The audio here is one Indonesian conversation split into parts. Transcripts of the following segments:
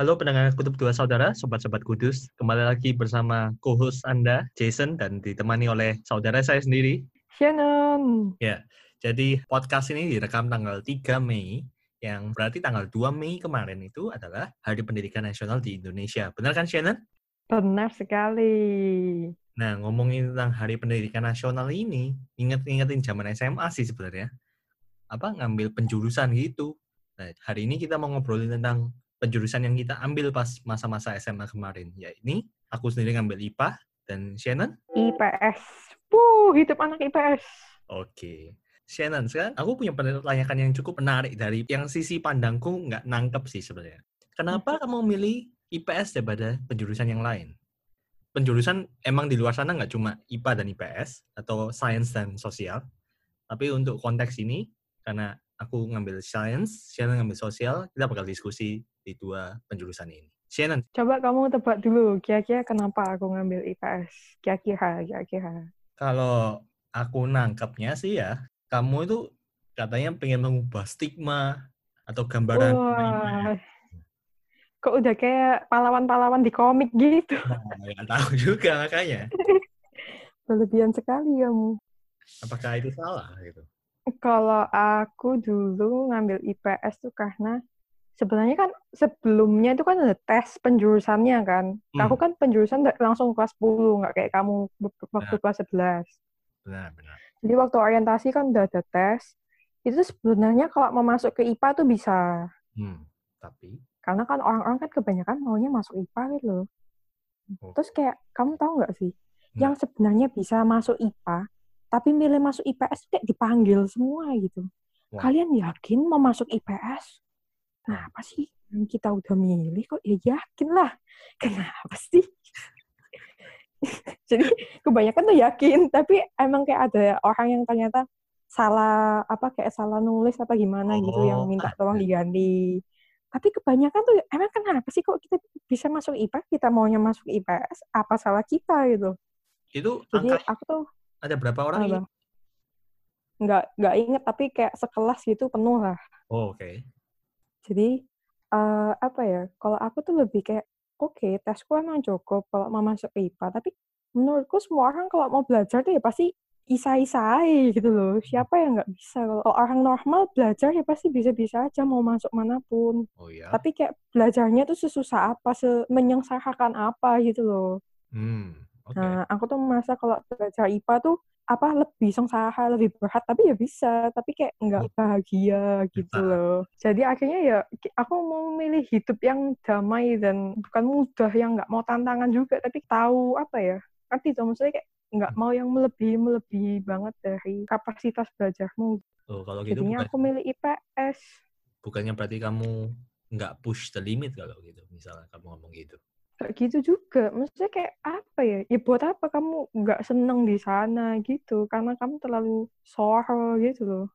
Halo pendengar Kutub Dua Saudara, Sobat-Sobat Kudus. Kembali lagi bersama co-host Anda, Jason, dan ditemani oleh saudara saya sendiri. Shannon. Ya, jadi podcast ini direkam tanggal 3 Mei, yang berarti tanggal 2 Mei kemarin itu adalah Hari Pendidikan Nasional di Indonesia. Benar kan, Shannon? Benar sekali. Nah, ngomongin tentang Hari Pendidikan Nasional ini, inget-ingetin zaman SMA sih sebenarnya. Apa, ngambil penjurusan gitu. Nah, hari ini kita mau ngobrolin tentang penjurusan yang kita ambil pas masa-masa SMA kemarin. Ya ini, aku sendiri ngambil IPA, dan Shannon? IPS. Wuh, hidup anak IPS. Oke. Shannon, sekarang aku punya pertanyaan yang cukup menarik dari yang sisi pandangku nggak nangkep sih sebenarnya. Kenapa kamu milih IPS daripada penjurusan yang lain? Penjurusan emang di luar sana nggak cuma IPA dan IPS, atau sains dan sosial. Tapi untuk konteks ini, karena aku ngambil sains, Shannon ngambil sosial, kita bakal diskusi di dua penjurusan ini. Shannon, Coba kamu tebak dulu, kira-kira kenapa aku ngambil IPS? Kira-kira, kira-kira. kalau aku nangkepnya sih ya, kamu itu katanya pengen mengubah stigma atau gambaran Wah, kok udah kayak pahlawan-pahlawan di komik gitu. Nah, nggak tahu juga makanya. Berlebihan sekali kamu. Apakah itu salah gitu? Kalau aku dulu ngambil IPS tuh karena sebenarnya kan sebelumnya itu kan ada tes penjurusannya kan. Hmm. Aku kan penjurusan langsung kelas 10, nggak kayak kamu be- waktu Nah. kelas 11. Benar, benar. Jadi waktu orientasi kan udah ada tes. Itu sebenarnya kalau mau masuk ke IPA tuh bisa. Hmm, tapi Karena kan orang-orang kan kebanyakan maunya masuk IPA gitu loh. Oh. Terus kayak, kamu tahu nggak sih? Nggak. Yang sebenarnya bisa masuk IPA, tapi milih masuk IPS kayak dipanggil semua gitu. Wah. Kalian yakin mau masuk IPS? Kenapa sih? Yang Kita udah milih kok, ya yakin lah. Kenapa sih? Jadi kebanyakan tuh yakin, tapi emang kayak ada orang yang ternyata salah apa kayak salah nulis apa gimana gitu yang Oh, minta ada. tolong diganti. Tapi kebanyakan tuh emang kenapa sih kok kita bisa masuk IPA, kita maunya masuk IPS, apa salah kita gitu. itu Jadi angka aku tuh ada berapa orang ini? nggak nggak inget tapi kayak sekelas gitu penuh lah. Oh, oke. Jadi eh, apa ya? Kalau aku tuh lebih kayak oke tesku emang cukup kalau mau masuk IPA, tapi menurutku semua orang kalau mau belajar tuh ya pasti isa-isa aja gitu loh. Siapa yang nggak bisa? Kalau orang normal belajar ya pasti bisa-bisa aja mau masuk mana pun. Oh iya. Tapi kayak belajarnya tuh sesusah apa, semenyengsarakan apa gitu loh. Hmm, oke. Nah, aku tuh merasa kalau belajar IPA tuh apa lebih sengsara, lebih berat, tapi ya bisa, tapi kayak nggak bahagia gitu loh. Jadi akhirnya ya aku mau milih hidup yang damai dan bukan mudah, yang nggak mau tantangan juga, tapi tahu apa ya, ngerti tuh maksudnya kayak nggak mau yang melebihi melebihi banget dari kapasitas belajarmu. Oh, kalau gitu Jadinya bukan, aku milih IPS. bukannya berarti kamu nggak push the limit kalau gitu, misalnya kamu ngomong gitu. Kayak gitu juga, maksudnya kayak apa ya? Ya buat apa kamu nggak seneng di sana gitu? Karena kamu terlalu soro gitu loh.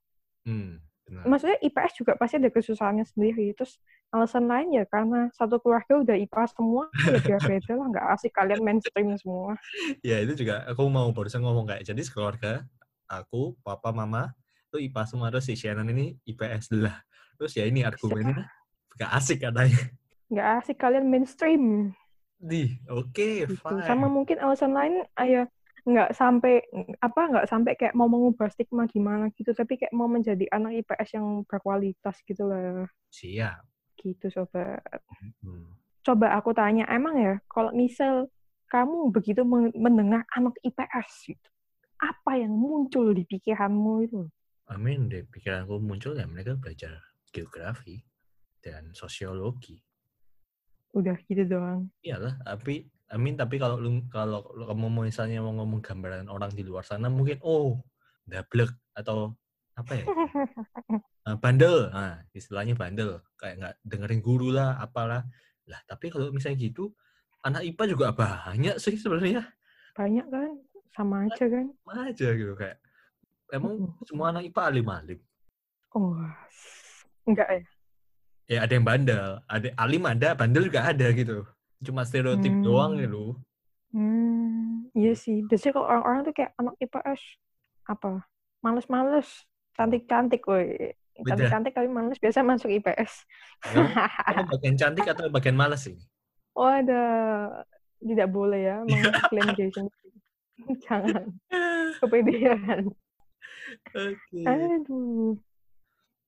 Hmm, benar. maksudnya IPS juga pasti ada kesusahannya sendiri. Terus alasan lain ya karena satu keluarga udah IPA semua, ya biar beda lah, nggak asik kalian mainstream semua. Ya itu juga aku mau barusan ngomong kayak jadi sekeluarga aku, papa, mama itu IPA semua terus si Shannon ini IPS lah. Terus ya ini argumennya gak asik katanya. Nggak asik kalian mainstream. Di, oke, Gitu. fine. Sama mungkin alasan lain, ayah nggak sampai apa nggak sampai kayak mau mengubah stigma gimana gitu, tapi kayak mau menjadi anak IPS yang berkualitas gitu lah. Siap. Gitu sobat. Hmm. Coba aku tanya, emang ya kalau misal kamu begitu men- mendengar anak IPS gitu, apa yang muncul di pikiranmu itu? Amin deh pikiranku muncul ya mereka belajar geografi dan sosiologi. Udah gitu doang. Iyalah, tapi Amin tapi kalau lu kalau kamu mau misalnya mau ngomong gambaran orang di luar sana mungkin oh dablek atau apa ya eh, bandel nah istilahnya bandel kayak nggak dengerin guru lah apalah lah tapi kalau misalnya gitu anak IPA juga banyak sih sebenarnya Banyak kan? Sama aja kan? Sama aja gitu kayak emang semua anak IPA alim-alim Oh, enggak ya? Ya ada yang bandel ada alim ada bandel juga ada gitu cuma stereotip Hmm. doang gitu Hmm, iya sih. Biasanya kalau orang-orang tuh kayak anak IPS, apa? Males-males, cantik-cantik, woi. Cantik-cantik tapi males biasa masuk IPS. Kamu bagian cantik atau bagian males sih? Oh ada tidak boleh ya mengklaim diri sendiri. Jangan kepedean. Oke. Aduh.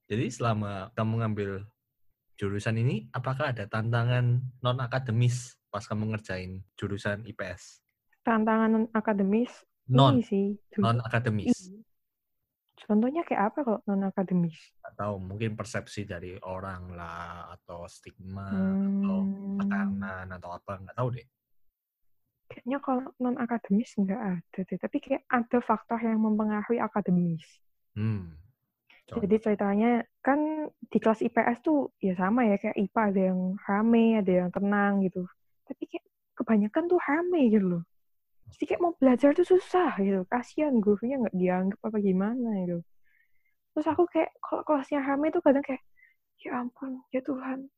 Jadi selama kamu ngambil jurusan ini, apakah ada tantangan non akademis pas kamu ngerjain jurusan IPS? Tantangan non akademis Non, ini sih. non akademis. Iya. Contohnya kayak apa kalau non akademis? Atau mungkin persepsi dari orang lah, atau stigma, atau Hmm, tekanan, atau apa, nggak tahu deh. kayaknya kalau non akademis nggak ada deh. Tapi kayak ada faktor yang mempengaruhi akademis. Hmm. Contoh. Jadi ceritanya kan di kelas IPS tuh ya sama ya kayak IPA ada yang rame, ada yang tenang gitu. Tapi kayak kebanyakan tuh rame gitu loh. Jadi kayak mau belajar tuh susah gitu. Kasihan gurunya nggak dianggap apa gimana gitu. Terus aku kayak kalau kelasnya rame tuh kadang kayak ya ampun ya Tuhan.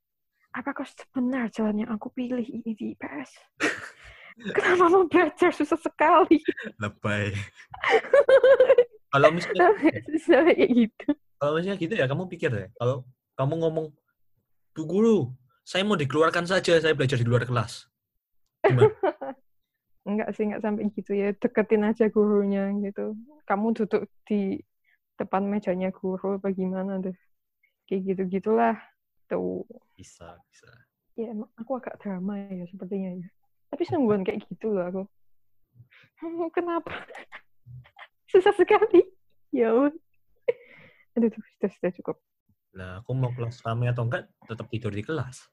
Apakah sebenar jalan yang aku pilih ini di IPS? Kenapa mau belajar susah sekali? Lebay. Kalau misalnya kayak gitu. kalau misalnya gitu ya kamu pikir deh kalau kamu ngomong bu guru saya mau dikeluarkan saja saya belajar di luar kelas gimana Enggak sih, enggak sampai gitu ya. Deketin aja gurunya gitu. Kamu duduk di depan mejanya guru apa gimana tuh. Kayak gitu-gitulah. Tuh. bisa bisa Ya, emang aku agak drama ya sepertinya ya. Tapi sungguhan kayak gitu loh aku. Hmm, Kenapa? Susah sekali. Ya. Aduh, tuh, sudah, sudah cukup. nah aku mau kelas rame atau enggak tetap tidur di kelas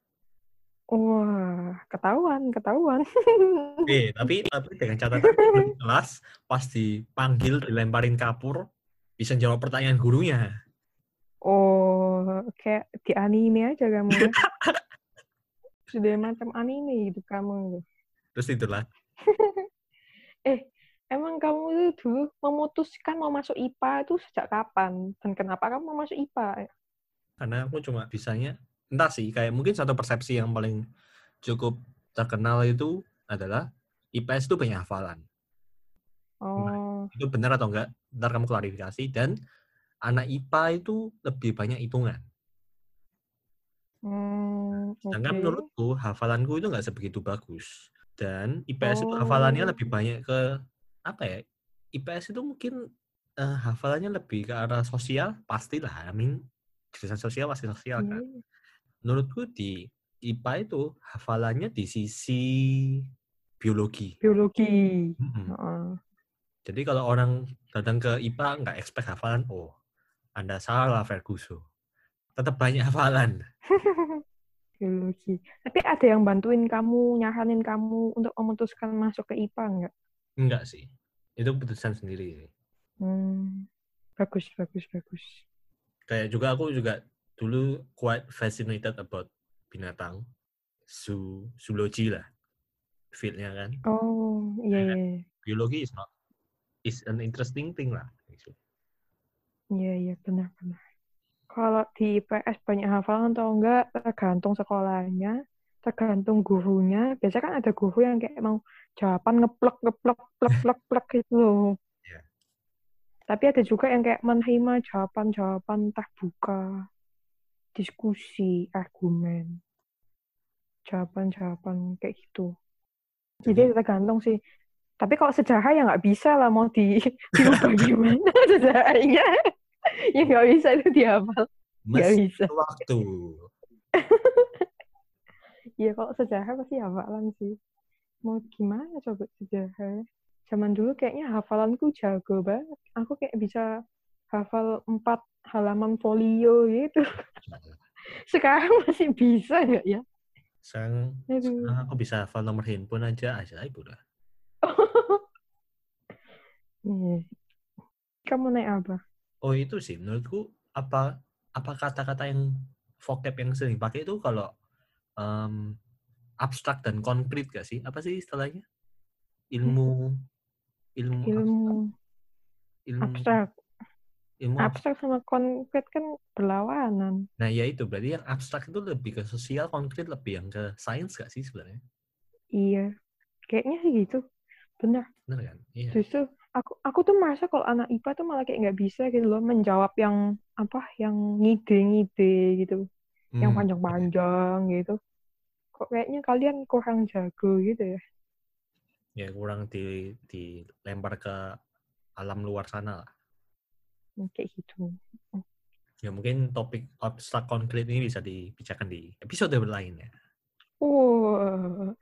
Wah, ketahuan, ketahuan. eh tapi tapi dengan catatan di kelas pas dipanggil dilemparin kapur bisa jawab pertanyaan gurunya Oh, kayak di anime aja kamu. Sudah macam anime gitu kamu. terus tidur lagi Eh, emang kamu itu dulu memutuskan mau masuk IPA itu sejak kapan? Dan kenapa kamu mau masuk IPA? karena aku cuma bisanya entah sih kayak mungkin satu persepsi yang paling cukup terkenal itu adalah IPS itu banyak hafalan Oh, itu benar atau enggak ntar kamu klarifikasi dan anak IPA itu lebih banyak hitungan hmm, sedangkan menurutku hafalanku itu nggak sebegitu bagus dan IPS itu hafalannya Oh. lebih banyak ke apa ya IPS itu mungkin eh, hafalannya lebih ke arah sosial pastilah I mean jurusan sosial pasti sosial kan Iya. menurutku di IPA itu hafalannya di sisi biologi Biologi. Mm-mm. Heeh. Jadi kalau orang datang ke IPA nggak expect hafalan, oh, Anda salah Ferguson. Tetap banyak hafalan. Biologi. Tapi ada yang bantuin kamu, nyaranin kamu untuk memutuskan masuk ke IPA nggak? Enggak sih. Itu keputusan sendiri. Hmm, bagus, bagus, bagus. Kayak juga aku juga dulu quite fascinated about binatang. Su, zoology lah. Fieldnya kan. Oh, iya, iya, iya. Biologi is not is an interesting thing lah. actually. Iya, iya, benar, benar. Kalau di IPS banyak hafalan atau enggak, tergantung sekolahnya, tergantung gurunya. Biasanya kan ada guru yang kayak mau jawaban ngeplek, ngeplek, plek, plek, plek gitu loh. Iya. Tapi ada juga yang kayak menerima jawaban-jawaban terbuka, diskusi, argumen, jawaban-jawaban kayak gitu. Jadi tergantung sih. Tapi kalau sejarah ya nggak bisa lah mau di diubah gimana sejarahnya. ya nggak bisa itu dihafal. Nggak bisa. waktu. Iya kalau sejarah pasti hafalan sih. Mau gimana coba sejarah? Zaman dulu kayaknya hafalanku jago banget. Aku kayak bisa hafal empat halaman folio gitu. Sekarang masih bisa nggak ya? Sekarang, Aduh. sekarang aku bisa hafal nomor handphone aja, ajaib udah. Iya. Kamu naik apa? Oh itu sih menurutku apa apa kata-kata yang vocab yang sering pakai itu kalau em, abstrak dan konkret gak sih? Apa sih istilahnya? Ilmu ilmu Ilmu ilmu abstrak. ilmu abstrak. Abstrak sama konkret kan berlawanan. Nah ya itu berarti yang abstrak itu lebih ke sosial, konkret lebih yang ke sains gak sih sebenarnya? Iya. Kayaknya sih gitu. Benar. Bener kan? Iya. Justru aku aku tuh merasa kalau anak IPA tuh malah kayak nggak bisa gitu loh menjawab yang apa yang ngide-ngide gitu, yang Hmm, panjang-panjang gitu. Kok kayaknya kalian kurang jago gitu ya? ya kurang di dilempar ke alam luar sana lah. Hmm, Kayak gitu. Ya mungkin topik abstrak konkret ini bisa dibicarakan di episode lainnya. Wah,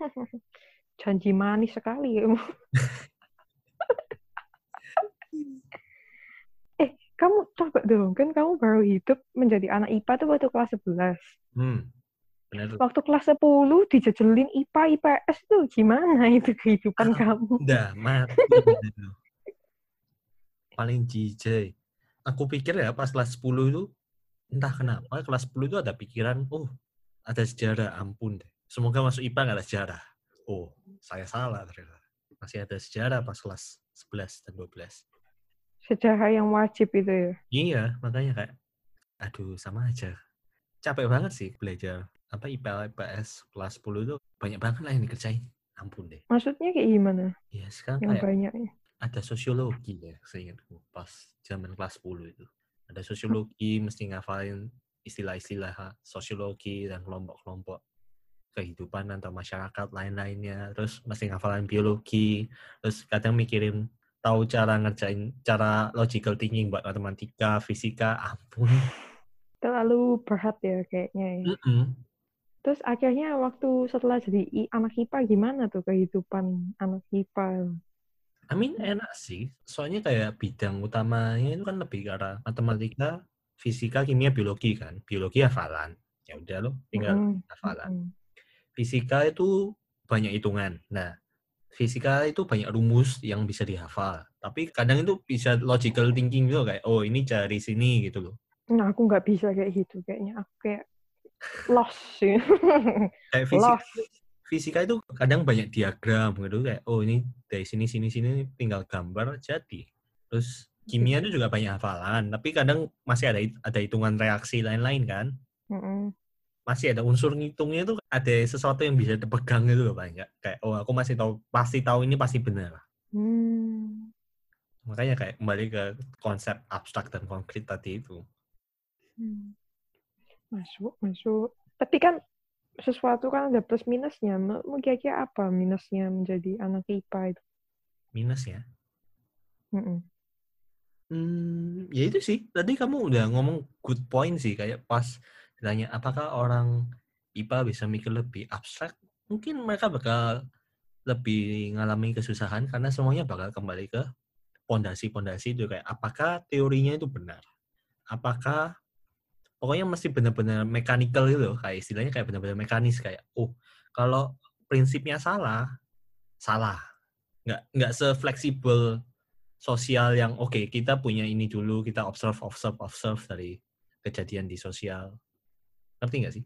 janji manis sekali eh, kamu coba dong, kan kamu baru hidup menjadi anak IPA tuh waktu kelas 11. Hmm, benar. Waktu kelas 10 dijejelin IPA, IPS tuh gimana itu kehidupan Ah. kamu? Udah mati. Paling jijik. Aku pikir ya pas kelas 10 itu entah kenapa kelas 10 itu ada pikiran, oh ada sejarah, ampun deh. Semoga masuk IPA nggak ada sejarah. Oh, saya salah ternyata. Masih ada sejarah pas kelas 11 dan 12. Sejarah yang wajib itu ya. Iya, makanya kayak, aduh sama aja. Capek banget sih belajar apa IPA, IPS kelas 10 itu banyak banget lah yang dikerjain. Ampun deh. Maksudnya kayak gimana? Ya sekarang Yang kayak banyaknya. ada sosiologi ya, seingatku pas zaman kelas 10 itu. Ada sosiologi, mesti ngafalin istilah-istilah sosiologi dan kelompok-kelompok kehidupan atau masyarakat lain-lainnya. Terus mesti ngafalin biologi. Terus kadang mikirin tahu cara ngerjain cara logical thinking buat matematika, fisika, ampun. Terlalu berat ya kayaknya ya. Mm-mm. Terus akhirnya waktu setelah jadi I- anak IPA gimana tuh kehidupan anak IPA? I mean enak sih, soalnya kayak bidang utamanya itu kan lebih ke arah matematika, fisika, kimia, biologi kan. Biologi hafalan. Ya udah lo tinggal Mm-mm, hafalan. mm-mm. Fisika itu banyak hitungan. Nah, fisika itu banyak rumus yang bisa dihafal. Tapi kadang itu bisa logical thinking gitu kayak oh ini cari sini gitu loh. Nah, aku nggak bisa kayak gitu kayaknya. Aku kayak lost sih. Kayak fisika, lost. fisika itu kadang banyak diagram gitu kayak oh ini dari sini sini sini tinggal gambar jadi. Terus kimia itu juga banyak hafalan, tapi kadang masih ada ada hitungan reaksi lain-lain kan. Mm-mm. Masih ada unsur ngitungnya itu ada sesuatu yang bisa dipegang gitu loh nggak. Kayak oh aku masih tahu pasti tahu ini pasti benar. Hmm. Makanya kayak kembali ke konsep abstrak dan konkret tadi itu. Hmm. Masuk, masuk. Tapi kan sesuatu kan ada plus minusnya. Menurutmu kira-kira apa minusnya menjadi anak IPA itu? Minus ya. Mm-mm. Hmm, ya itu sih. Tadi kamu udah ngomong good point sih. Kayak pas ditanya apakah orang IPA bisa mikir lebih abstrak, mungkin mereka bakal lebih ngalami kesusahan karena semuanya bakal kembali ke pondasi-pondasi itu kayak apakah teorinya itu benar, apakah pokoknya mesti benar-benar mechanical gitu loh, kayak istilahnya kayak benar-benar mekanis kayak oh kalau prinsipnya salah salah nggak nggak se-fleksibel sosial yang oke kita punya ini dulu kita observe observe observe dari kejadian di sosial ngerti nggak sih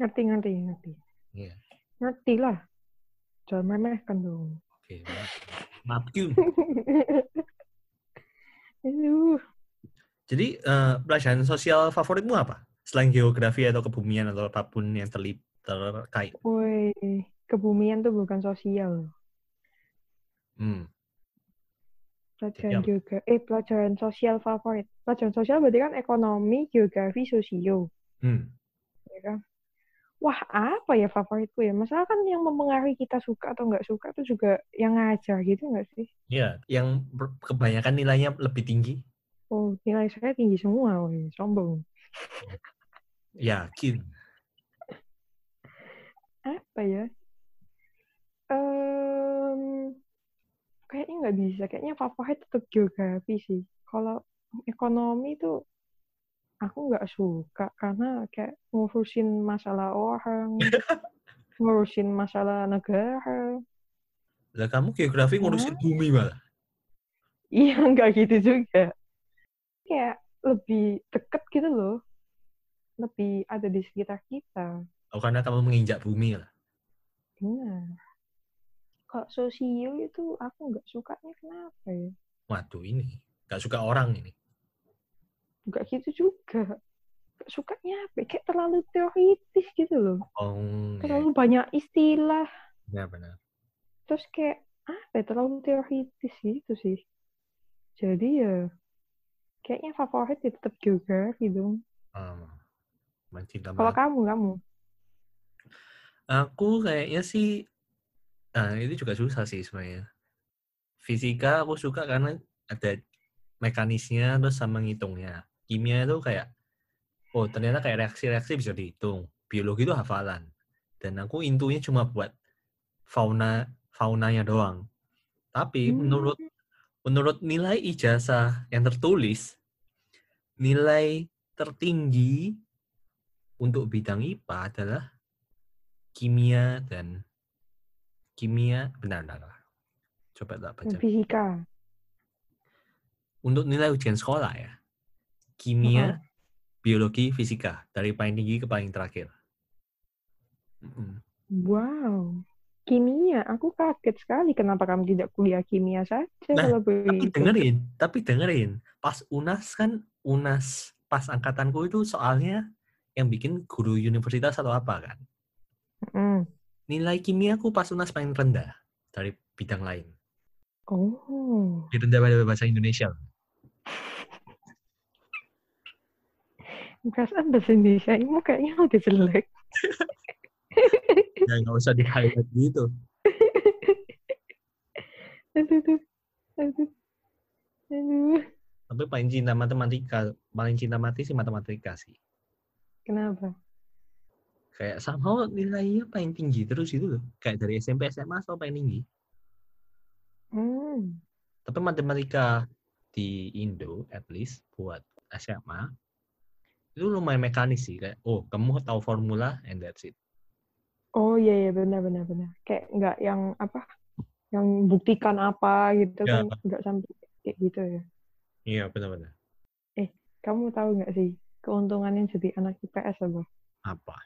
Ngerti, ngerti, ngerti. Iya. Ngerti lah. Jangan meremehkan dong. oke maaf Kyun. Aduh. Jadi eh, pelajaran sosial favoritmu apa selain geografi atau kebumian atau apa pun yang terlip terkait Woi, kebumian tuh bukan sosial. hmm. Pelajaran juga, eh pelajaran sosial favorit. Pelajaran sosial berarti kan ekonomi, geografi, sosio. Hmm. ya kan? Wah, apa ya favoritku ya? Masalah kan yang mempengaruhi kita suka atau nggak suka itu juga yang ngajar gitu nggak sih? ya yang kebanyakan nilainya lebih tinggi Oh, nilai saya tinggi semua, woy. sombong. yakin Apa ya? Em, kayaknya nggak bisa. Kayaknya favorit tetap geografi sih. Kalau ekonomi tuh aku nggak suka karena kayak ngurusin masalah orang, ngurusin masalah negara. lah kamu geografi ngurusin bumi malah Iya, nggak gitu juga. Kayak lebih deket gitu loh. Lebih ada di sekitar kita. oh karena kamu menginjak bumi lah Benar. Kalau sosio itu aku nggak sukanya kenapa ya? waduh ini nggak suka orang ini Nggak gitu juga. Nggak sukanya apa? ya? Kayak terlalu teoritis gitu loh. oh ya, Terlalu banyak istilah. benar-benar Terus kayak apa ya? Terlalu teoritis gitu sih. Jadi ya kayaknya favorit ya tetap geografi dong. Um, main cinta Kalau kamu, kamu. Aku kayaknya sih, nah itu juga susah sih sebenarnya. Fisika aku suka karena ada mekanisnya terus sama ngitungnya. Kimia itu kayak, oh ternyata kayak reaksi-reaksi bisa dihitung. Biologi itu hafalan. Dan aku intunya cuma buat fauna faunanya doang. Tapi Hmm. menurut menurut nilai ijazah yang tertulis, nilai tertinggi untuk bidang IPA adalah kimia dan kimia benar benar. Coba tak baca. Fisika. Untuk nilai ujian sekolah ya, kimia, biologi, fisika dari paling tinggi ke paling terakhir. Wow. Kimia, aku kaget sekali kenapa kamu tidak kuliah kimia saja Nah, Tapi begitu. dengerin, tapi dengerin. Pas UNAS kan, UNAS pas angkatanku itu soalnya yang bikin guru universitas atau apa kan. Mm. Nilai kimia aku pas UNAS paling rendah dari bidang lain. Oh. Lebih rendah pada bahasa Indonesia. Perasaan bahasa Indonesia ini kayaknya udah jelek. Ya nggak usah di highlight gitu. Aduh, aduh, aduh, aduh. Tapi paling cinta matematika, paling cinta mati sih matematika sih. Kenapa? Kayak somehow nilainya paling tinggi terus itu loh. Kayak dari SMP SMA selalu paling tinggi. Hmm. Tapi matematika di Indo at least buat SMA itu lumayan mekanis sih kayak oh kamu tahu formula and that's it. Oh iya iya benar benar benar. Kayak nggak yang apa? Yang buktikan apa gitu Ya. kan nggak sampai kayak gitu ya. Iya benar-benar. Kamu tahu nggak sih keuntungannya jadi anak IPS apa? Apa?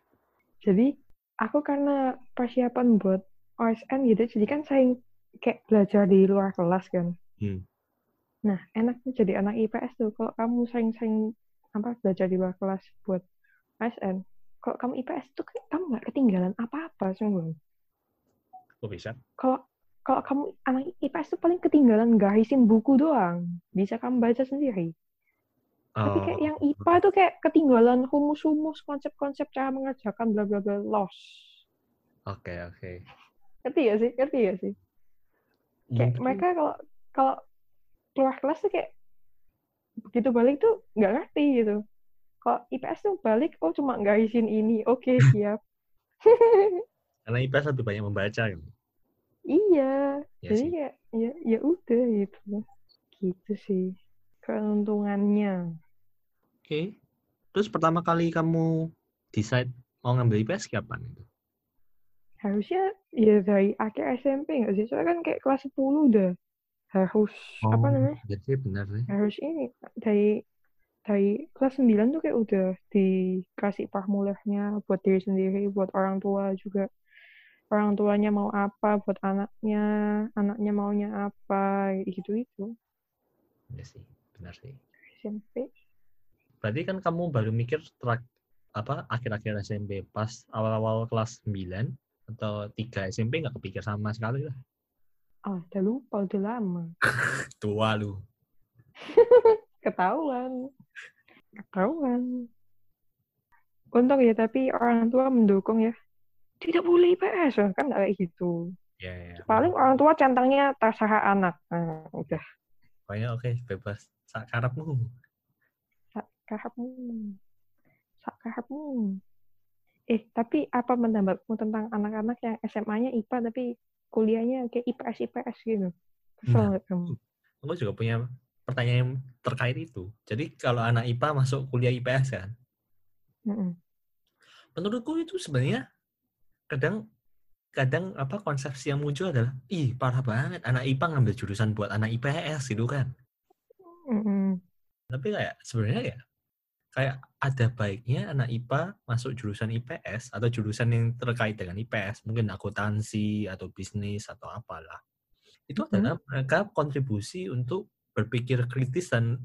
Jadi aku karena persiapan buat OSN gitu, jadi kan saya kayak belajar di luar kelas kan. Hmm. Nah, enaknya jadi anak IPS tuh kalau kamu sering-sering apa belajar di luar kelas buat OSN. Kalau kamu IPS tuh kayak kamu nggak ketinggalan apa-apa sungguh. Kok bisa? Kalau kalau kamu anak IPS tuh paling ketinggalan garisin buku doang. Bisa kamu baca sendiri. Tapi kayak Oh, yang IPA tuh kayak ketinggalan humus-humus konsep-konsep cara mengerjakan bla bla bla lost. Oke oke. Ngerti ya sih? Ngerti ya sih? Kayak Mungkin- mereka kalau kalau keluar kelas tuh kayak begitu balik tuh nggak ngerti gitu. Kalau IPS tuh balik, oh cuma garisin ini, oke siap. karena IPS lebih banyak membaca gitu. iya, Ya jadi sih. kayak ya ya udah gitu. Gitu sih keuntungannya. Oke. Terus pertama kali kamu decide mau ngambil IPS kapan itu? Harusnya ya dari akhir SMP nggak sih? Soalnya kan kayak kelas 10 udah harus apa namanya? Jadi benar sih. harus ini dari dari kelas 9 tuh kayak udah dikasih formulernya buat diri sendiri, buat orang tua juga. Orang tuanya mau apa buat anaknya, anaknya maunya apa, gitu itu. Ya sih, benar sih. SMP. Berarti kan kamu baru mikir setelah apa akhir-akhir SMP pas awal-awal kelas 9 atau 3 SMP nggak kepikir sama sekali lah. Ah, udah lupa, udah lama. Tua lu. Ketahuan. Ketahuan. Untung ya, tapi orang tua mendukung ya. Tidak boleh IPS, ya. kan nggak kayak gitu. Ya, ya. Paling orang tua centangnya terserah anak. Nah, udah. Pokoknya oke, bebas. Sak karepmu. Kahapmu. Kahapmu. Eh, tapi apa pendapatmu tentang anak-anak yang SMA-nya IPA tapi kuliahnya kayak IPS-IPS gitu? Kesel Nah. kamu? Aku juga punya pertanyaan yang terkait itu. Jadi kalau anak IPA masuk kuliah IPS kan, Mm-mm. menurutku itu sebenarnya kadang kadang apa konsepsi yang muncul adalah ih parah banget anak IPA ngambil jurusan buat anak IPS gitu kan. Mm-mm. Tapi kayak sebenarnya ya kayak ada baiknya anak IPA masuk jurusan IPS atau jurusan yang terkait dengan IPS, mungkin akuntansi atau bisnis atau apalah. Itu adalah mereka kontribusi untuk berpikir kritis dan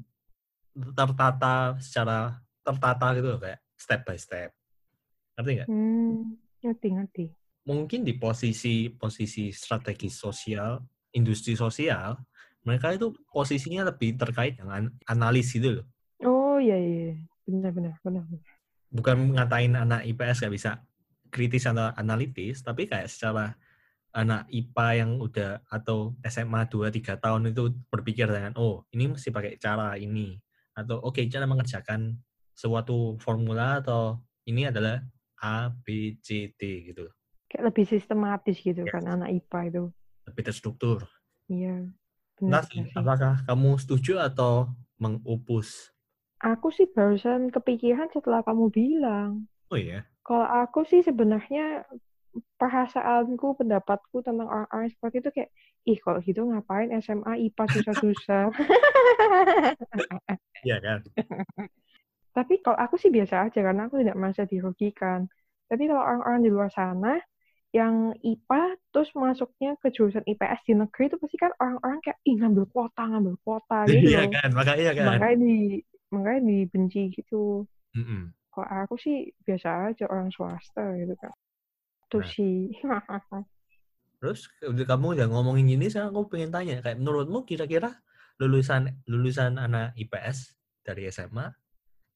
tertata secara tertata gitu loh, kayak step by step. Ngerti nggak? Hmm, ngerti, ngerti. Mungkin di posisi posisi strategi sosial, industri sosial, Mereka itu posisinya lebih terkait dengan analis gitu loh. Oh iya iya. Benar benar benar. benar. Bukan ngatain anak IPS gak bisa kritis atau analitis, tapi kayak secara anak IPA yang udah atau SMA 2-3 tahun itu berpikir dengan, oh ini mesti pakai cara ini. Atau oke, cara mengerjakan suatu formula atau ini adalah A, B, C, D gitu. Kayak lebih sistematis gitu Yes. kan anak IPA itu. Lebih terstruktur. Iya. Nah, apakah kamu setuju atau mengupus? Aku sih barusan kepikiran setelah kamu bilang. Oh iya, Kalau aku sih sebenarnya perasaanku, pendapatku tentang orang-orang seperti itu kayak, ih kalau gitu ngapain SMA IPA susah-susah. iya kan? Tapi kalau aku sih biasa aja karena aku tidak merasa dirugikan. Tapi kalau orang-orang di luar sana yang IPA terus masuknya ke jurusan IPS di negeri itu pasti kan orang-orang kayak ih ngambil kuota, ngambil kuota gitu Iya kan, makanya kan. Makanya di makanya dibenci gitu. Mm-mm. Kalau aku sih biasa aja orang swasta gitu kan. Itu Nah. sih. Terus udah kamu udah ngomongin gini, sekarang aku pengen tanya, kayak menurutmu kira-kira lulusan lulusan anak IPS dari SMA,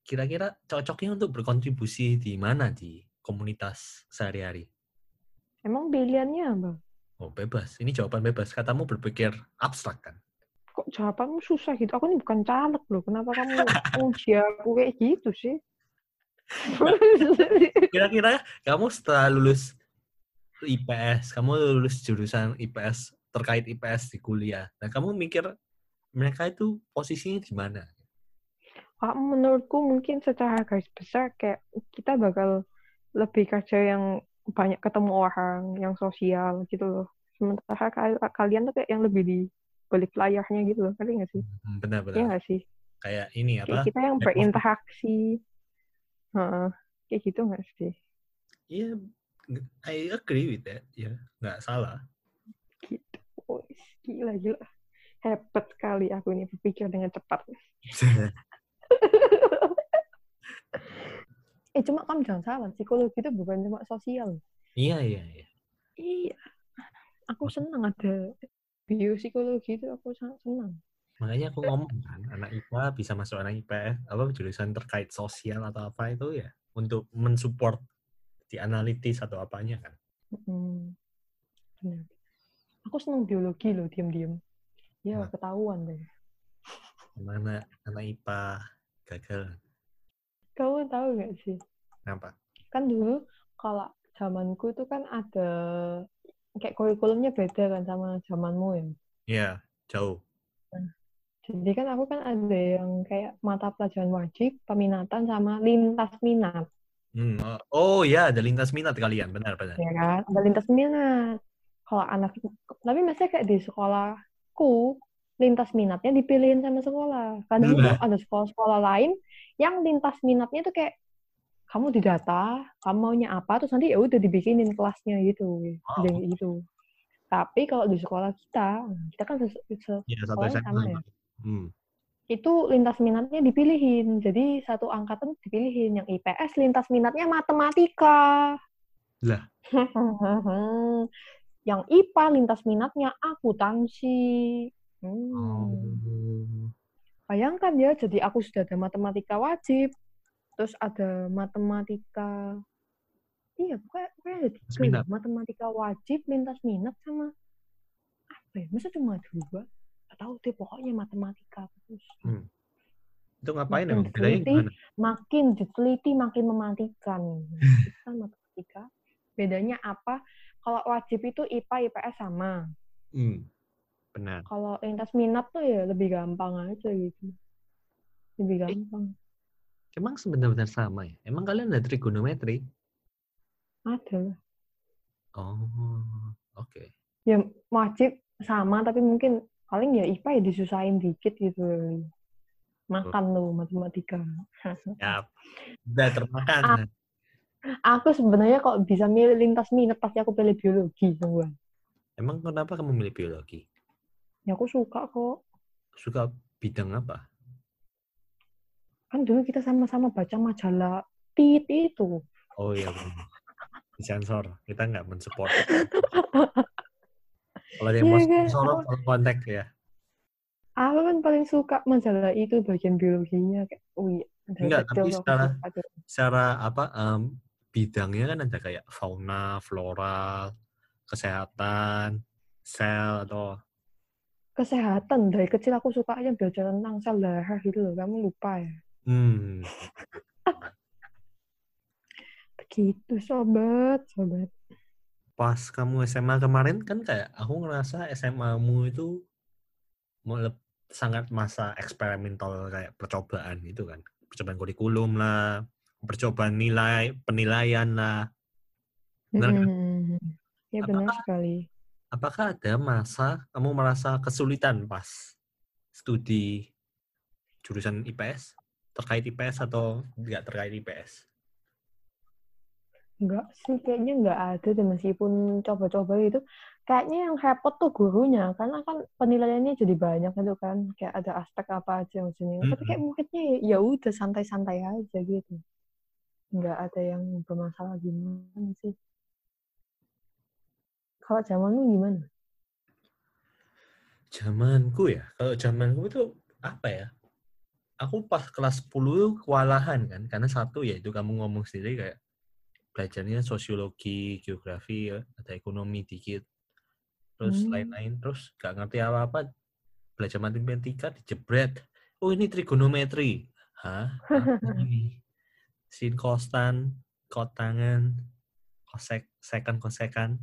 kira-kira cocoknya untuk berkontribusi di mana di komunitas sehari-hari? Emang pilihannya apa? Oh bebas, ini jawaban bebas. Katamu berpikir abstrak kan? Kok jawabanmu susah gitu? Aku ini bukan caleg loh. Kenapa kamu uji aku kayak gitu sih? Kira-kira kamu setelah lulus IPS, kamu lulus jurusan IPS terkait IPS di kuliah. Nah, kamu mikir mereka itu posisinya di mana? Kak, menurutku mungkin secara garis besar kayak kita bakal lebih kerja yang banyak ketemu orang, yang sosial gitu loh. Sementara kal- kalian tuh kayak yang lebih di balik layarnya gitu loh. Ngerti nggak sih? Hmm, Iya Benar-benar. nggak sih? Kayak ini Kayak apa? kita yang berinteraksi. Heeh. Kayak gitu nggak sih? Iya, I agree with that. Ya, nggak salah. Gitu. Oh, gila, gila. Hebat sekali aku ini berpikir dengan cepat. eh, cuma kamu jangan salah. Psikologi itu bukan cuma sosial. iya, iya, iya. Iya. Aku senang ada biopsikologi itu aku sangat senang. Makanya aku ngomong kan, anak IPA bisa masuk anak IPS, apa jurusan terkait sosial atau apa itu ya, untuk mensupport di analitis atau apanya kan. Hmm. Benar. Aku senang biologi loh, diam-diam. Ya, Nah. ketahuan deh. Mana anak IPA gagal. Kamu tahu nggak sih? Kenapa? Kan dulu kalau zamanku itu kan ada kayak kurikulumnya beda kan sama zamanmu ya. Iya, jauh. Jadi kan aku kan ada yang kayak mata pelajaran wajib, peminatan sama lintas minat, Hmm. oh- ya, ada lintas minat kalian, benar-benar. ya kan? Ada lintas minat. Kalau anak, tapi maksudnya kayak di sekolahku, lintas minatnya dipilihin sama sekolah. Kadang tuh Lah. ada sekolah-sekolah lain yang lintas minatnya tuh kayak kamu didata, kamu maunya apa, terus nanti ya udah dibikinin kelasnya gitu, Wow. gitu. Tapi kalau di sekolah kita, kita kan se- se- SMA. sama ya? Hmm. Itu lintas minatnya dipilihin. Jadi satu angkatan dipilihin. Yang IPS lintas minatnya matematika. Lah. yang IPA lintas minatnya akuntansi. Hmm. Oh. Bayangkan ya, jadi aku sudah ada matematika wajib, terus ada matematika, iya pokoknya, ada tiga, minat. matematika wajib, lintas minat sama apa ya? Masa cuma dua? Gak tahu deh, pokoknya matematika terus. Hmm. Itu ngapain Makin emang? Bedanya diteliti, gimana? makin diteliti makin mematikan. Kan matematika. Bedanya apa? Kalau wajib itu IPA, IPS sama. Hmm. Benar. Kalau lintas minat tuh ya lebih gampang aja gitu. Lebih gampang. Emang sebenarnya sama ya? Emang kalian ada trigonometri? Ada lah. Oh, oke. Ya wajib sama tapi mungkin paling ya IPA ya disusahin dikit gitu. Makan loh matematika. Ya, udah termakan. Aku sebenarnya kok bisa milih lintas minat pasti aku pilih biologi semua. Emang kenapa kamu milih biologi? Ya aku suka kok. Suka bidang apa? Kan dulu kita sama-sama baca majalah PIT itu. Oh iya, disensor. Kita nggak mensupport. Kalau ada yang Iya mau kan? tolong kontak ya. Aku kan paling suka majalah itu bagian biologinya kayak oh iya. Enggak, tapi secara suka secara apa em, bidangnya kan ada kayak fauna, flora, kesehatan, sel atau kesehatan dari kecil aku sukanya belajar tentang sel darah gitu loh. Kamu lupa ya? hmm, Begitu sobat, sobat. Pas kamu SMA kemarin kan kayak aku ngerasa SMA-mu itu sangat masa eksperimental kayak percobaan gitu kan. Percobaan kurikulum lah, percobaan nilai, penilaian lah. Benar kan? Mhm. Ya benar Apakah sekali. apakah ada masa kamu merasa kesulitan pas studi jurusan IPS terkait IPS atau nggak terkait IPS? Enggak sih, kayaknya enggak ada deh meskipun coba-coba itu. Kayaknya yang repot tuh gurunya, karena kan penilaiannya jadi banyak itu kan. Kayak ada aspek apa aja maksudnya. Tapi kayak muridnya ya, ya udah santai-santai aja gitu. Enggak ada yang bermasalah gimana sih. Kalau zaman lu gimana? Zamanku ya, kalau zamanku itu apa ya? Aku pas kelas 10 kewalahan kan, karena satu ya itu kamu ngomong sendiri kayak belajarnya sosiologi, geografi, ya, ada ekonomi dikit, terus Hmm. lain-lain, terus gak ngerti apa-apa, belajar matematika dijebret. Oh ini trigonometri. Hah? Ini? Sin kostan, kotangan, kosek, sekan, kosekan.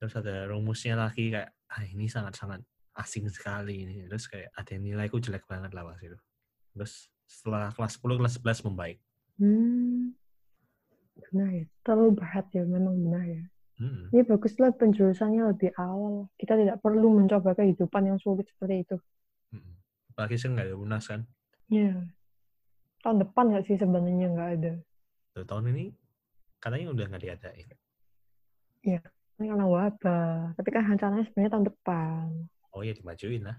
Terus ada rumusnya lagi kayak, ah ini sangat-sangat asing sekali ini. Terus kayak ada yang nilaiku jelek banget lah pas itu. Terus setelah kelas 10, kelas 11 membaik. Hmm. Benar ya. Terlalu berat ya, memang benar ya. Mm-mm. Ini baguslah penjurusannya lebih awal. Kita tidak perlu mencoba kehidupan yang sulit seperti itu. Mm-mm. Apalagi sih nggak ada UNAS kan. Ya. Tahun depan nggak sih sebenarnya nggak ada. Tuh, tahun ini katanya udah nggak diadain. Ini karena wabah. Tapi kan rencananya sebenarnya tahun depan. Oh ya dimajuin lah.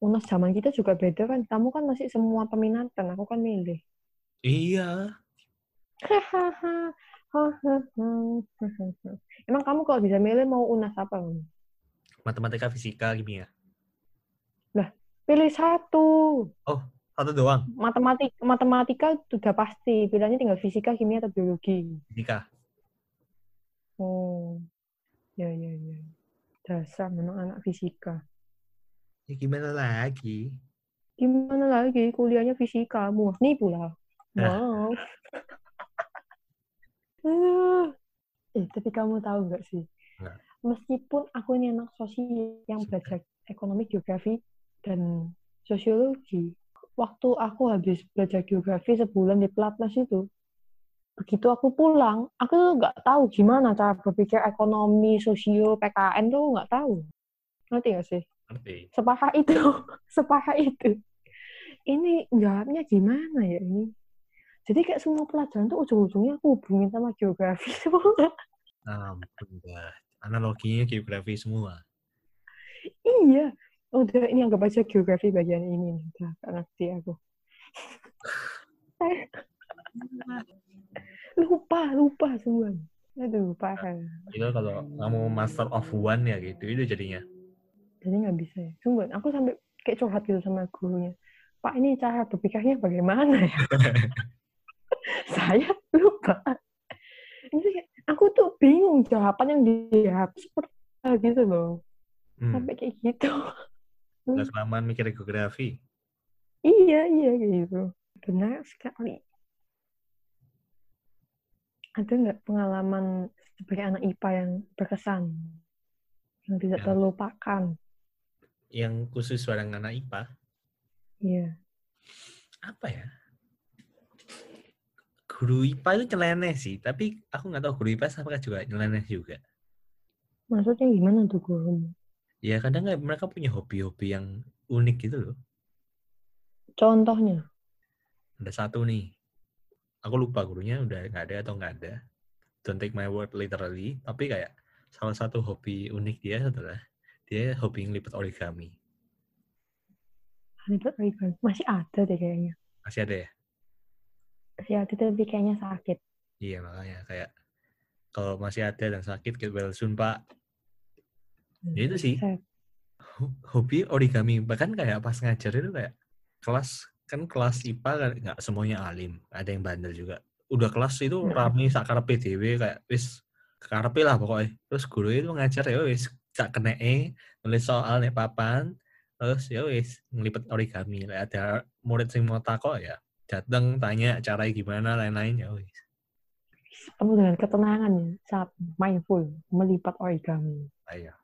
UNAS zaman kita juga beda kan. Kamu kan masih semua peminatan. Aku kan milih. Iya. Emang kamu kalau bisa milih mau UNAS apa? Matematika, fisika, kimia. Pilih satu. Satu doang. Matematik, matematika sudah pasti. Pilihannya tinggal fisika, kimia, atau biologi. Fisika. Oh. Ya, ya, ya. Dasar memang anak fisika. Ya gimana lagi? Gimana lagi kuliahnya fisika, murni pula. Nah. Wow. Eh, eh, tapi kamu tahu nggak sih? Meskipun aku ini anak sosial yang belajar ekonomi, geografi, dan sosiologi, waktu aku habis belajar geografi sebulan di Platnas itu, begitu aku pulang, aku tuh nggak tahu gimana cara berpikir ekonomi, sosio, PKN tuh nggak tahu. Ngerti nggak sih? Ngerti. separah itu, separah itu. Ini jawabnya gimana ya ini? Jadi kayak semua pelajaran tuh ujung-ujungnya aku hubungin sama geografi semua. Ampun dah. Analoginya geografi semua. iya. Udah ini anggap aja geografi bagian ini nih. Udah gak ngerti aku. lupa, lupa semua. Aduh, parah. Itu kalau kamu master of one ya gitu, itu jadinya. Jadi nggak bisa ya. Sungguh, aku sampai kayak curhat gitu sama gurunya. Pak, ini cara berpikirnya bagaimana ya? Saya lupa. Ini kayak, aku tuh bingung jawaban yang dia seperti gitu loh. Hmm. Sampai kayak gitu. Nggak kelamaan mikir geografi. iya, iya gitu. Benar sekali. Ada nggak pengalaman sebagai anak IPA yang berkesan? Yang tidak Ya. terlupakan? Yang khusus barang anak IPA, Iya. apa ya? Guru IPA itu nyeleneh sih, tapi aku nggak tahu guru IPS apakah juga nyeleneh juga. Maksudnya gimana tuh gurumu? Ya kadang nggak mereka punya hobi-hobi yang unik gitu loh. Contohnya? Ada satu nih, aku lupa gurunya udah nggak ada atau nggak ada. Don't take my word literally, tapi kayak salah satu hobi unik dia adalah dia hobi ngelipet origami. Ribet ribet. Masih ada deh kayaknya. Masih ada ya? Masih ada tapi kayaknya sakit. Iya makanya kayak kalau masih ada dan sakit get well soon pak. Ya itu sih. Hobi origami bahkan kayak pas ngajar itu kayak kelas kan kelas IPA kan nggak semuanya alim ada yang bandel juga udah kelas itu Mm-mm. rame sakar PDW kayak wis karepe lah pokoknya terus guru itu ngajar ya wis sak kenee nulis soal nih papan terus ya wis ngelipet origami Lah ada murid sing mau takok ya datang tanya caranya gimana lain-lain ya wis Penuh dengan ketenangan ya saat mindful melipat origami. ayo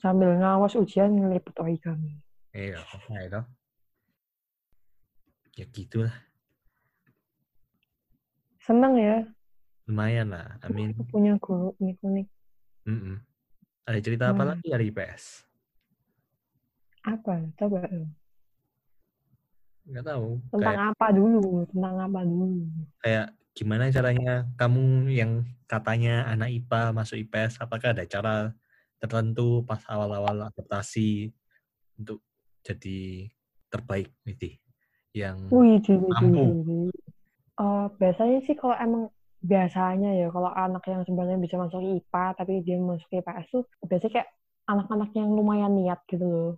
Sambil ngawas ujian ngelipat origami. iya nah itu ya gitulah Seneng ya lumayan lah I mean aku punya guru unik-unik. mm-mm. ada cerita apa Hmm. lagi dari IPS Apa? Coba nggak tahu tentang kayak apa dulu? Tentang apa dulu? kayak gimana caranya kamu yang katanya anak IPA masuk IPS apakah ada cara tertentu pas awal-awal adaptasi untuk jadi terbaik gitu yang Wih, jadi, Mampu. Eh, biasanya sih kalau emang biasanya ya kalau anak yang sebenarnya bisa masuk IPA tapi dia masuk IPS tuh biasanya kayak anak-anak yang lumayan niat gitu loh.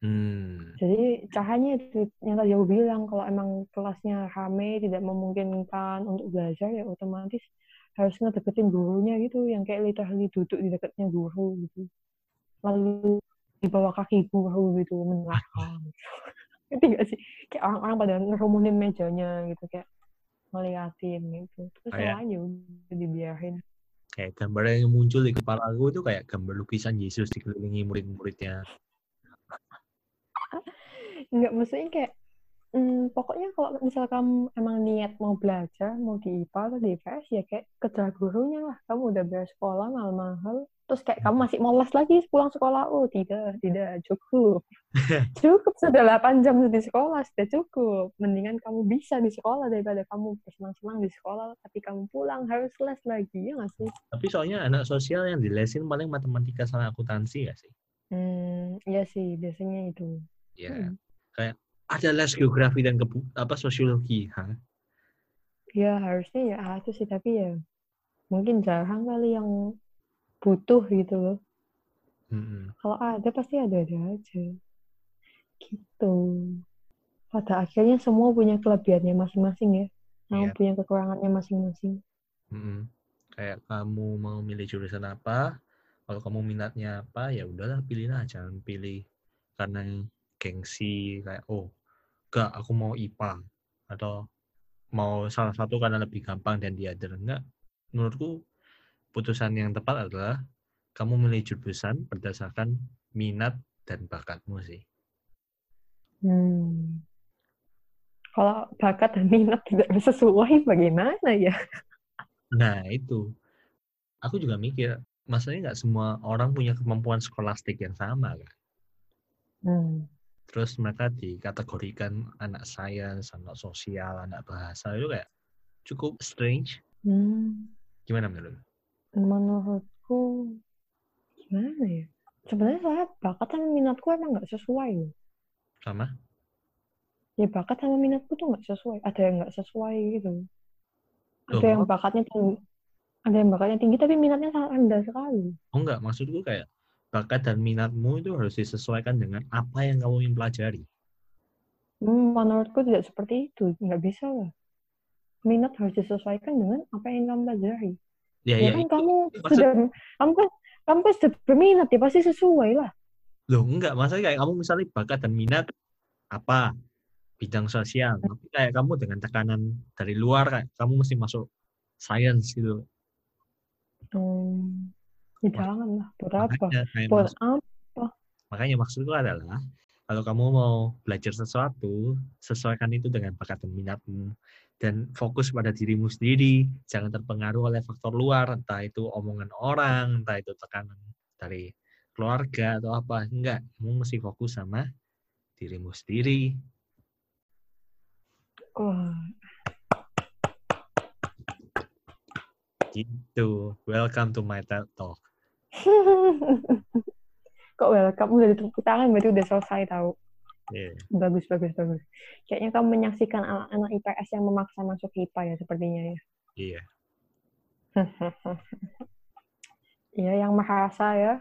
Hmm, Jadi caranya itu yang tadi aku bilang kalau emang kelasnya rame tidak memungkinkan untuk belajar ya otomatis harus ngedeketin gurunya gitu yang kayak literally duduk di dekatnya guru gitu. Lalu di bawah kaki guru gitu menerangkan. Ngerti gak sih? Kayak orang-orang pada ngerumunin mejanya gitu kayak ngeliatin gitu. Terus Kayak- lain ya udah dibiarin. kayak gambar yang muncul di kepala aku itu kayak gambar lukisan Yesus dikelilingi murid-muridnya Enggak, maksudnya kayak hmm, pokoknya kalau misal kamu emang niat mau belajar, mau di IPA atau di IPS, ya kayak kejar gurunya lah. Kamu udah bayar sekolah mahal-mahal, terus kayak kamu masih mau les lagi pulang sekolah. Oh, tidak, tidak, cukup. cukup, sudah 8 jam di sekolah, sudah cukup. Mendingan kamu bisa di sekolah daripada kamu bersenang-senang di sekolah, tapi kamu pulang harus les lagi, ya nggak sih? tapi soalnya anak sosial yang dilesin paling matematika sama akuntansi gak sih Hmm, iya sih, biasanya itu. ya Hmm. Kayak ada les geografi dan kebu apa sosiologi Hah? Ya harusnya ya ada sih tapi ya mungkin jarang kali yang butuh gitu loh. Mm-mm. Kalau ada pasti ada-ada aja. Gitu. Pada akhirnya semua punya kelebihannya masing-masing ya. Semua Iya. punya kekurangannya masing-masing. Mm-mm. Kayak kamu mau milih jurusan apa, kalau kamu minatnya apa, ya udahlah pilihlah, jangan pilih karena gengsi kayak oh, enggak aku mau IPA atau mau salah satu karena lebih gampang dan dia ada enggak. Menurutku putusan yang tepat adalah kamu milih jurusan berdasarkan minat dan bakatmu sih. Hmm. Kalau bakat dan minat tidak sesuai bagaimana ya? Nah, itu. Aku juga mikir, masalahnya nggak semua orang punya kemampuan skolastik yang sama kan. Hmm. Terus mereka dikategorikan anak sains, anak sosial, anak bahasa itu kayak cukup strange. Hmm. Gimana menurut? lu? Menurutku gimana ya? Sebenarnya saya bakat sama minatku emang nggak sesuai. Sama? ya bakat sama minatku tuh nggak sesuai ada yang nggak sesuai gitu ada Loh, yang bakatnya tinggi ada yang bakatnya tinggi tapi minatnya sangat rendah sekali Oh enggak, maksudku kayak bakat dan minatmu itu harus disesuaikan dengan apa yang kamu ingin pelajari. hmm, menurutku tidak seperti itu nggak bisa lah minat harus disesuaikan dengan apa yang kamu pelajari Ya, ya ya, kan itu. kamu maksud- sudah kamu kan kamu kan sudah berminat ya pasti sesuai lah Loh, enggak, maksudnya kayak kamu misalnya bakat dan minat apa? Bidang sosial. Tapi kayak kamu dengan tekanan dari luar kayak kamu mesti masuk sains gitu. hmm, ya jangan lah buat apa Makanya, buat maksud- apa makanya maksudku adalah kalau kamu mau belajar sesuatu, sesuaikan itu dengan bakat dan minatmu dan fokus pada dirimu sendiri, jangan terpengaruh oleh faktor luar, entah itu omongan orang, entah itu tekanan dari keluarga atau apa. Enggak, kamu mesti fokus sama dirimu sendiri. wah Gitu. Welcome to my TED Talk. kok welcome udah ditepuk tangan berarti udah selesai tahu Yeah. Bagus, bagus, bagus. Kayaknya kamu menyaksikan anak-anak IPS yang memaksa masuk IPA ya sepertinya ya. Iya. Iya, yang merasa ya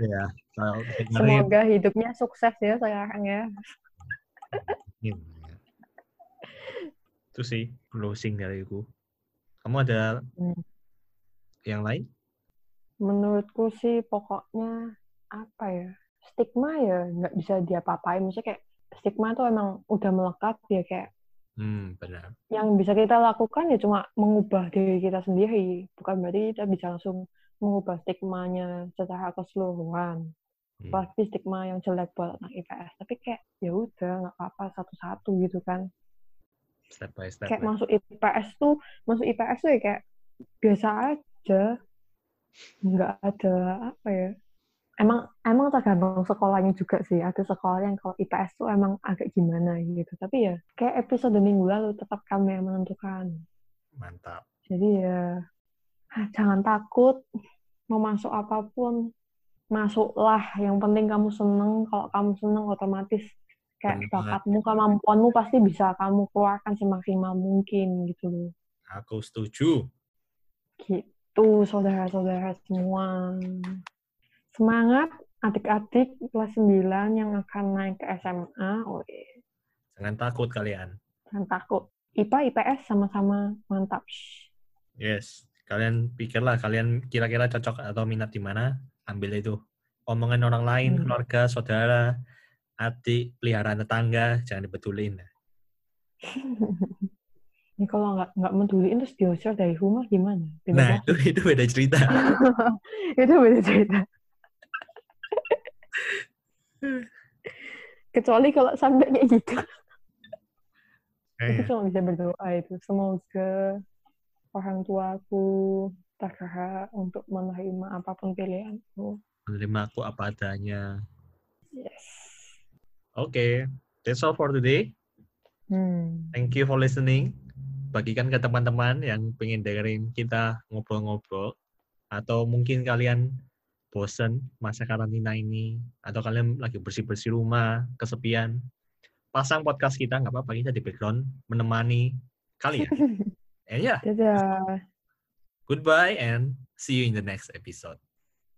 Ya, dengerin Semoga hidupnya sukses ya sekarang ya. Iya. Itu sih closing dariku. Kamu ada Hmm. yang lain? Menurutku sih pokoknya apa ya stigma ya nggak bisa diapa-apain. Maksudnya kayak stigma tuh emang udah melekat ya kayak Hmm, benar. yang bisa kita lakukan ya cuma mengubah diri kita sendiri. Bukan berarti kita bisa langsung mengubah stigmanya secara keseluruhan. Hmm. Apalagi stigma yang jelek buat anak IPS. Tapi kayak ya udah nggak apa-apa satu-satu gitu kan. Step by step. Kayak masuk IPS tuh, masuk IPS tuh ya kayak biasa aja. Nggak ada apa ya. Emang emang tergantung sekolahnya juga sih. Ada sekolah yang kalau IPS tuh emang agak gimana gitu. Tapi ya kayak episode minggu lalu tetap kami yang menentukan. Mantap. Jadi ya ah, jangan takut mau masuk apa pun masuklah yang penting kamu seneng kalau kamu seneng otomatis kayak bakatmu kemampuanmu pasti bisa kamu keluarkan semaksimal mungkin gitu loh Aku setuju. gitu saudara-saudara semua semangat adik-adik kelas 9 yang akan naik ke SMA oh Jangan takut kalian. jangan takut IPA IPS sama-sama mantap. Yes. Kalian pikirlah kalian kira-kira cocok atau minat di mana, ambil itu. Omongan orang lain, Hmm. keluarga, saudara, adik, peliharaan tetangga, jangan dibetulin. Ini kalau nggak nggak meduliin terus diusir dari rumah gimana? Beda Nah, itu itu beda cerita. itu beda cerita. Kecuali kalau sampai kayak gitu, itu Eh, cuma bisa berdoa itu. Semoga orang tuaku tergerak untuk menerima apa pun pilihanku. menerima aku apa adanya. Yes. Oke, that's all for today. Hmm. Thank you for listening. Bagikan ke teman-teman yang pengen dengerin kita ngobrol-ngobrol. Atau mungkin kalian bosen masa karantina ini. Atau kalian lagi bersih-bersih rumah, kesepian. Pasang podcast kita, nggak apa-apa. Kita di background menemani kalian. And yeah, Dadah. goodbye and see you in the next episode.